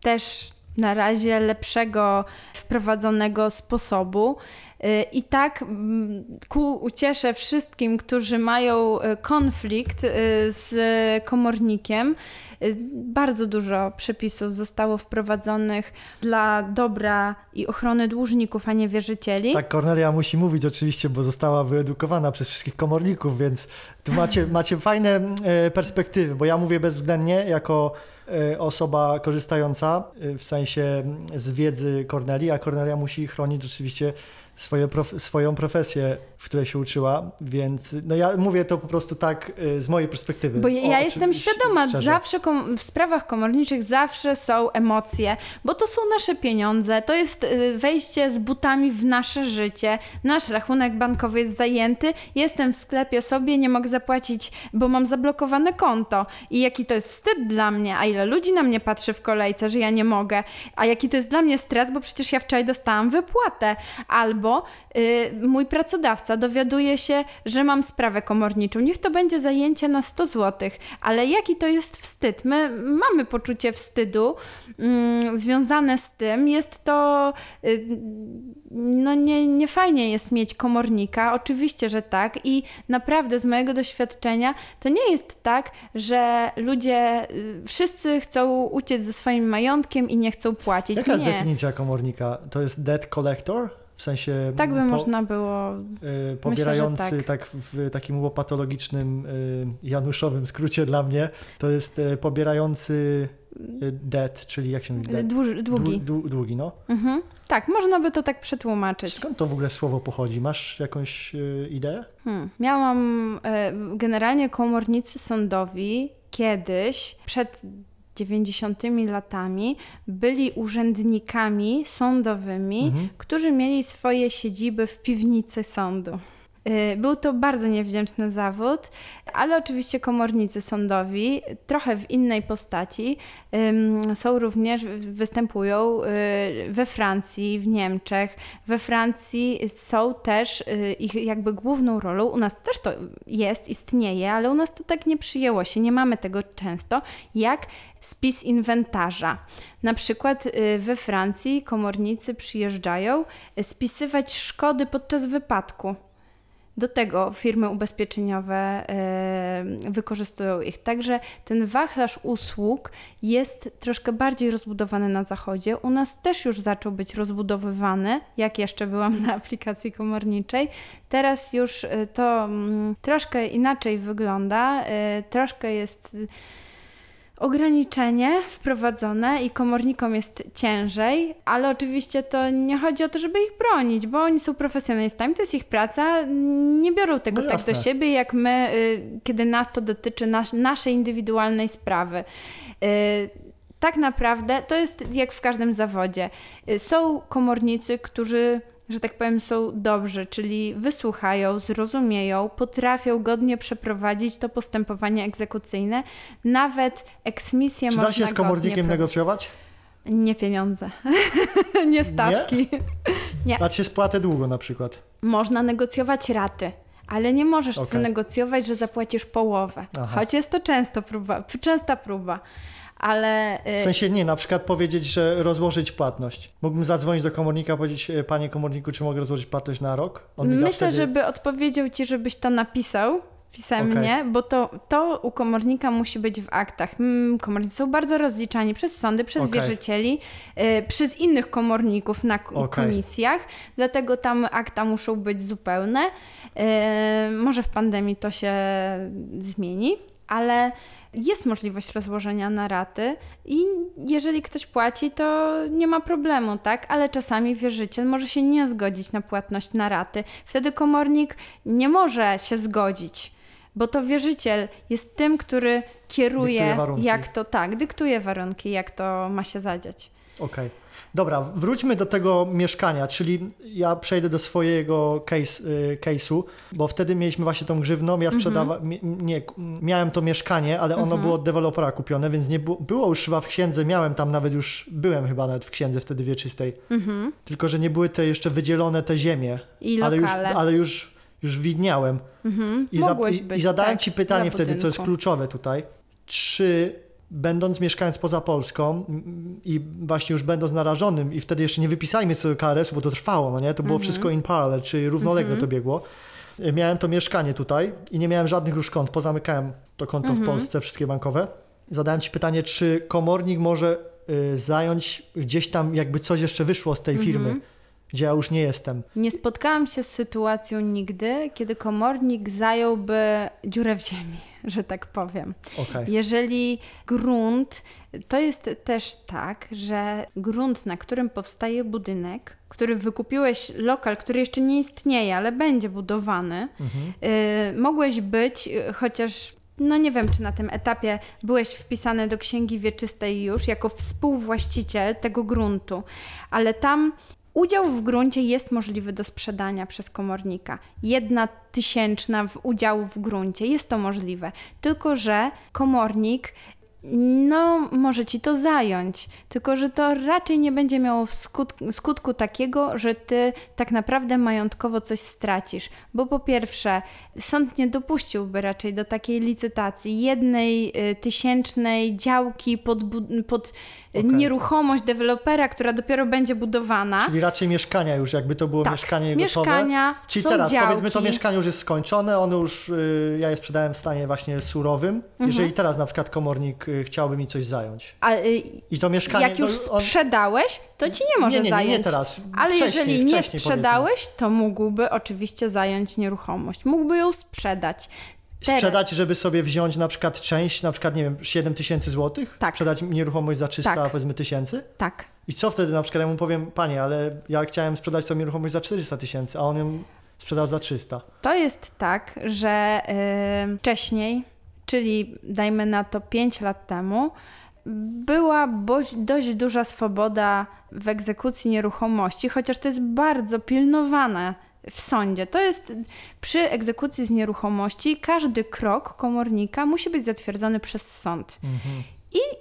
też na razie lepszego wprowadzonego sposobu. Y, I tak mm, ku uciesze wszystkim, którzy mają y, konflikt z komornikiem, bardzo dużo przepisów zostało wprowadzonych dla dobra i ochrony dłużników, a nie wierzycieli. Tak, Kornelia musi mówić oczywiście, bo została wyedukowana przez wszystkich komorników, więc tu macie, macie fajne e, perspektywy, bo ja mówię bezwzględnie jako e, osoba korzystająca e, w sensie z wiedzy Kornelii, a Kornelia musi chronić oczywiście swoje prof, swoją profesję, w której się uczyła, więc no ja mówię to po prostu tak e, z mojej perspektywy. Bo ja, O, jestem świadoma, szczerze. zawsze w sprawach komorniczych zawsze są emocje, bo to są nasze pieniądze, to jest y, wejście z butami w nasze życie, nasz rachunek bankowy jest zajęty, jestem w sklepie sobie, nie mogę zapłacić, bo mam zablokowane konto i jaki to jest wstyd dla mnie, a ile ludzi na mnie patrzy w kolejce, że ja nie mogę, a jaki to jest dla mnie stres, bo przecież ja wczoraj dostałam wypłatę, albo y, mój pracodawca dowiaduje się, że mam sprawę komorniczą, niech to będzie zajęcie na 100 zł, ale jaki to jest wstyd? My mamy poczucie wstydu mm, związane z tym, jest to y, no nie, nie fajnie jest mieć komornika, oczywiście, że tak i naprawdę z mojego doświadczenia to nie jest tak, że ludzie y, wszyscy chcą uciec ze swoim majątkiem i nie chcą płacić. Jaka jest nie. definicja komornika? To jest debt collector? W sensie Tak by po- można było y, pobierający Myślę, że tak. w takim łopatologicznym y, januszowym skrócie dla mnie, to jest y, pobierający y, debt, czyli jak się mówi? Debt? Dłuż, długi. Dłu- dłu- długi, no. Mhm. Tak, można by to tak przetłumaczyć. Skąd to w ogóle słowo pochodzi? Masz jakąś y, ideę? Hmm. Miałam generalnie komornicy sądowi kiedyś przed 90 latami byli urzędnikami sądowymi, Mhm. którzy mieli swoje siedziby w piwnicy sądu. Y, Był to bardzo niewdzięczny zawód, ale oczywiście komornicy sądowi, trochę w innej postaci, są również, występują y, we Francji, w Niemczech. We Francji są też y, ich jakby główną rolą, u nas też to jest, istnieje, ale u nas to tak nie przyjęło się, nie mamy tego często, jak spis inwentarza. Na przykład we Francji komornicy przyjeżdżają spisywać szkody podczas wypadku. Do tego firmy ubezpieczeniowe wykorzystują ich. Także ten wachlarz usług jest troszkę bardziej rozbudowany na zachodzie. U nas też już zaczął być rozbudowywany, jak jeszcze byłam na aplikacji komorniczej. Teraz już y, to mm, troszkę inaczej wygląda, y, troszkę jest. Ograniczenie wprowadzone i komornikom jest ciężej, ale oczywiście to nie chodzi o to, żeby ich bronić, bo oni są profesjonalistami, to jest ich praca, nie biorą tego No tak do siebie, jak my, y, kiedy nas to dotyczy nas, naszej indywidualnej sprawy. Y, Tak naprawdę to jest jak w każdym zawodzie. Y, Są komornicy, którzy że tak powiem, są dobrzy, czyli wysłuchają, zrozumieją, potrafią godnie przeprowadzić to postępowanie egzekucyjne. Nawet eksmisję Czy można da się z komornikiem negocjować? Nie pieniądze, nie stawki. Nie. Znaczy spłatę długu na przykład. Można negocjować raty, ale nie możesz Okej. wynegocjować, że zapłacisz połowę. Aha. Choć jest to często próba, częsta próba. Ale y, W sensie nie, na przykład powiedzieć, że rozłożyć płatność. Mógłbym zadzwonić do komornika, powiedzieć, e, panie komorniku, czy mogę rozłożyć płatność na rok? Myślę, wtedy... żeby odpowiedział ci, żebyś to napisał pisemnie, bo to, to u komornika musi być w aktach. Mm, Komornicy są bardzo rozliczani przez sądy, przez Okej. wierzycieli, y, przez innych komorników na Okej. komisjach, dlatego tam akta muszą być zupełne. Y, może w pandemii to się zmieni, ale jest możliwość rozłożenia na raty i jeżeli ktoś płaci, to nie ma problemu, tak? Ale czasami wierzyciel może się nie zgodzić na płatność na raty. Wtedy komornik nie może się zgodzić, bo to wierzyciel jest tym, który kieruje, jak to tak, dyktuje warunki, jak to ma się zadziać. Okej. Dobra, wróćmy do tego mieszkania, czyli ja przejdę do swojego case, y, case'u, bo wtedy mieliśmy właśnie tą grzywną, ja sprzedawa... mi- nie, miałem to mieszkanie, ale ono było od dewelopera kupione, więc nie było, było już chyba w księdze, miałem tam nawet już, byłem chyba nawet w księdze wtedy wieczystej, tylko że nie były te jeszcze wydzielone te ziemie, I ale już, ale już, już widniałem. I, Mogłeś i, być, I zadałem tak, Ci pytanie wtedy, co jest kluczowe tutaj. Czy będąc mieszkając poza Polską mm, i właśnie już będąc narażonym i wtedy jeszcze nie wypisajmy sobie KRS-u, bo to trwało, no nie? To było Mhm. wszystko in parallel, czy równolegle to biegło. Y, Miałem to mieszkanie tutaj i nie miałem żadnych już kont, pozamykałem to konto Mhm. w Polsce, wszystkie bankowe. Zadałem Ci pytanie, czy komornik może y, zająć gdzieś tam jakby coś jeszcze wyszło z tej firmy, Mhm. Gdzie ja już nie jestem. Nie spotkałam się z sytuacją nigdy, kiedy komornik zająłby dziurę w ziemi, że tak powiem. Okej. Jeżeli grunt, to jest też tak, że grunt, na którym powstaje budynek, który wykupiłeś lokal, który jeszcze nie istnieje, ale będzie budowany, y, mogłeś być, y, chociaż no nie wiem, czy na tym etapie byłeś wpisany do księgi wieczystej już jako współwłaściciel tego gruntu, ale tam Udział w gruncie jest możliwy do sprzedania przez komornika. Jedna tysięczna w udziału w gruncie jest to możliwe, tylko że komornik no, może ci to zająć, tylko że to raczej nie będzie miało skut- skutku takiego, że ty tak naprawdę majątkowo coś stracisz. Bo po pierwsze, sąd nie dopuściłby raczej do takiej licytacji jednej y, tysięcznej działki pod, pod y, Okej. nieruchomość dewelopera, która dopiero będzie budowana. Czyli raczej mieszkania już, jakby to było Tak, mieszkanie gotowe. mieszkania, Czyli są teraz działki. powiedzmy to mieszkanie już jest skończone, ono już, y, ja je sprzedałem w stanie właśnie surowym. Mhm. Jeżeli teraz na przykład komornik chciałby mi coś zająć. A, y, I to mieszkanie... jak już no, on- sprzedałeś, to ci nie może nie, nie, nie, zająć. nie teraz. Ale Wcześniej, jeżeli nie sprzedałeś, to mógłby oczywiście zająć nieruchomość. Mógłby ją sprzedać. Teraz- Sprzedać, żeby sobie wziąć na przykład część, na przykład, nie wiem, 7 tysięcy złotych? Tak. Sprzedać nieruchomość za 300, Tak. powiedzmy, tysięcy? Tak. I co wtedy na przykład ja mu powiem, panie, ale ja chciałem sprzedać tą nieruchomość za 400 tysięcy, a on ją sprzedał za 300. To jest tak, że y, wcześniej, czyli dajmy na to 5 lat temu, była dość duża swoboda w egzekucji nieruchomości, chociaż to jest bardzo pilnowane w sądzie. To jest przy egzekucji z nieruchomości każdy krok komornika musi być zatwierdzony przez sąd.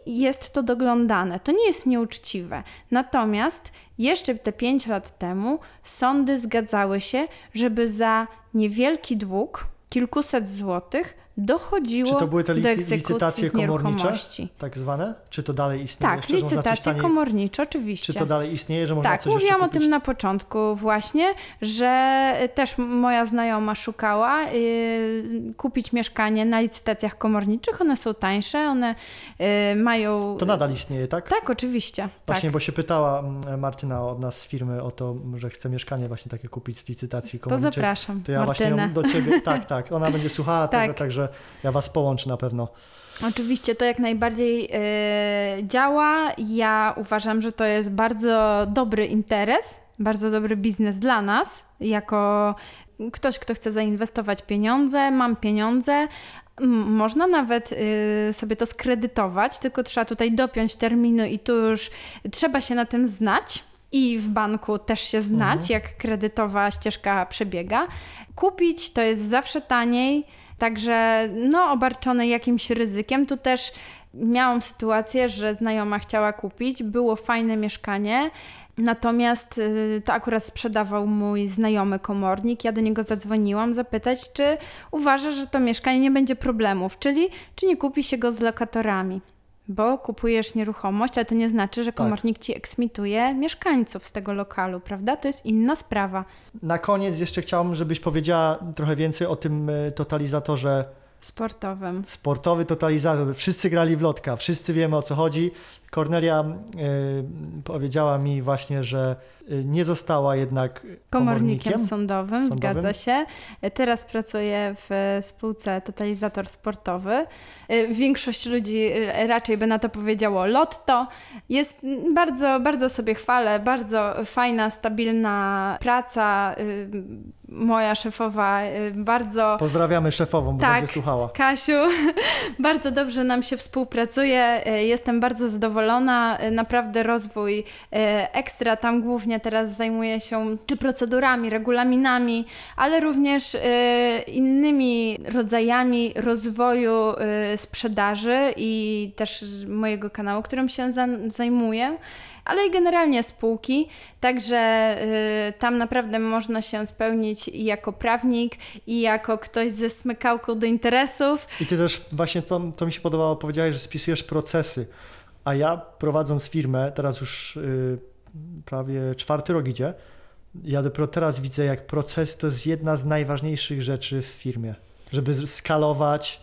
I jest to doglądane. To nie jest nieuczciwe. Natomiast jeszcze te 5 lat temu sądy zgadzały się, żeby za niewielki dług, kilkuset złotych, dochodziło Czy to były te licy- licytacje komornicze? Tak zwane? Czy to dalej istnieje? Tak, jeszcze, licytacje taniej- komornicze, oczywiście. Czy to dalej istnieje, że można Tak, coś mówiłam o tym na początku właśnie, że też moja znajoma szukała y, kupić mieszkanie na licytacjach komorniczych. One są tańsze, one y, mają... To nadal istnieje, tak? Tak, oczywiście. Właśnie, tak. bo się pytała mm, Martyna od nas z firmy o to, że chce mieszkanie właśnie takie kupić z licytacji To komorniczej. zapraszam, To ja właśnie Martynę. ją do ciebie, tak, tak, ona będzie słuchała Tak. tego, także ja was połączę na pewno. Oczywiście to jak najbardziej y, działa. Ja uważam, że to jest bardzo dobry interes, bardzo dobry biznes dla nas, jako ktoś, kto chce zainwestować pieniądze, mam pieniądze. Można nawet y, sobie to skredytować, tylko trzeba tutaj dopiąć terminu i tu już trzeba się na tym znać. I w banku też się znać, jak kredytowa ścieżka przebiega. Kupić to jest zawsze taniej, Także no, obarczone jakimś ryzykiem. Tu też miałam sytuację, że znajoma chciała kupić, było fajne mieszkanie. Natomiast y, to akurat sprzedawał mój znajomy komornik. Ja do niego zadzwoniłam zapytać, czy uważa, że to mieszkanie nie będzie problemów, czyli czy nie kupi się go z lokatorami. Bo kupujesz nieruchomość, ale to nie znaczy, że komornik ci eksmituje mieszkańców z tego lokalu, prawda? To jest inna sprawa. Na koniec jeszcze chciałbym, żebyś powiedziała trochę więcej o tym e, totalizatorze Sportowym. sportowy totalizator. Wszyscy grali w lotka, wszyscy wiemy o co chodzi. Kornelia e, powiedziała mi właśnie, że e, nie została jednak komornikiem komornikiem. sądowym, Sądowym. zgadza się. Teraz pracuję w spółce Totalizator Sportowy. Y, Większość ludzi raczej by na to powiedziało lotto. Jest bardzo, bardzo sobie chwalę, bardzo fajna, stabilna praca. Y, Moja szefowa y, bardzo Pozdrawiamy szefową, bo Tak. będzie słuchała. Kasiu, bardzo dobrze nam się współpracuje. E, Jestem bardzo zadowolona. E, Naprawdę rozwój e, ekstra. Tam głównie teraz zajmuję się czy procedurami, regulaminami, ale również e, innymi rodzajami rozwoju sprzedaży i też mojego kanału, którym się za- zajmuję. Ale i generalnie spółki, także y, tam naprawdę można się spełnić i jako prawnik, i jako ktoś ze smykałką do interesów. I ty też właśnie to, to mi się podobało, powiedziałeś, że spisujesz procesy. A ja prowadząc firmę, teraz już y, prawie czwarty rok idzie, ja dopiero teraz widzę, jak procesy to jest jedna z najważniejszych rzeczy w firmie. Żeby skalować,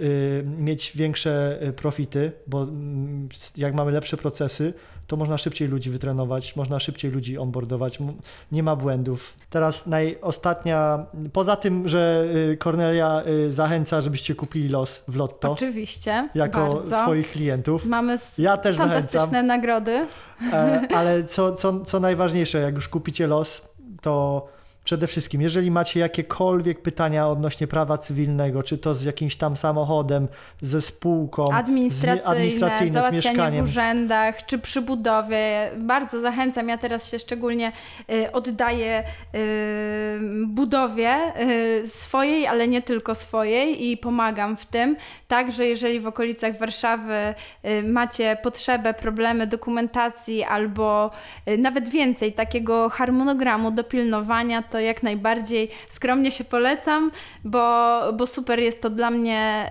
y, mieć większe y, profity, bo mm, jak mamy lepsze procesy, to można szybciej ludzi wytrenować, można szybciej ludzi onboardować, nie ma błędów. Teraz najostatnia, poza tym, że y, Cornelia y, zachęca, żebyście kupili los w lotto Oczywiście, jako bardzo. swoich klientów. Mamy Ja też fantastyczne zachęcam, nagrody. e, ale co, co, co najważniejsze, jak już kupicie los, to przede wszystkim, jeżeli macie jakiekolwiek pytania odnośnie prawa cywilnego, czy to z jakimś tam samochodem, ze spółką, z, Administracyjne, administracyjne, z załatwianie w mieszkaniem, urzędach, czy przy budowie. Bardzo zachęcam. Ja teraz się szczególnie y, oddaję y, budowie y, swojej, ale nie tylko swojej i pomagam w tym. Także jeżeli w okolicach Warszawy macie potrzebę, problemy dokumentacji albo nawet więcej takiego harmonogramu do pilnowania, to jak najbardziej skromnie się polecam, bo, bo super jest to dla mnie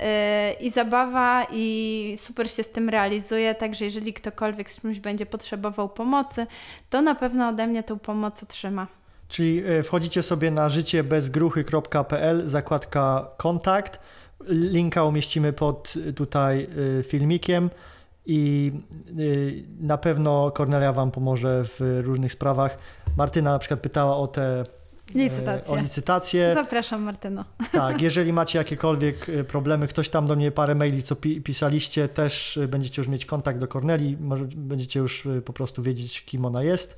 y, i zabawa, i super się z tym realizuje. Także jeżeli ktokolwiek z czymś będzie potrzebował pomocy, to na pewno ode mnie tą pomoc otrzyma. Czyli e, wchodzicie sobie na życiebezgruchy.pl, zakładka kontakt. Linka umieścimy pod e, tutaj e, filmikiem i na pewno Kornelia Wam pomoże w różnych sprawach. Martyna na przykład pytała o te Licytacje. o licytacje. Zapraszam, Martyno. Tak, jeżeli macie jakiekolwiek e, problemy, ktoś tam do mnie parę maili, co pi pisaliście, też e, będziecie już mieć kontakt do Korneli, będziecie już e, po prostu wiedzieć, kim ona jest.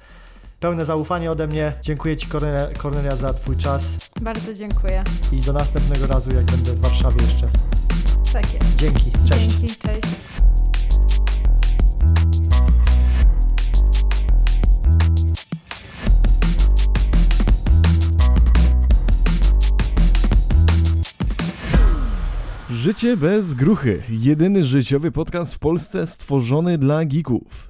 Pełne zaufanie ode mnie. Dziękuję Ci, Kornelia, Kornelia za Twój czas Bardzo dziękuję. i do następnego razu, jak będę w Warszawie jeszcze. Tak jest. Dzięki, cześć. Dzięki, cześć. Życie bez gruchy. Jedyny życiowy podcast w Polsce stworzony dla geeków.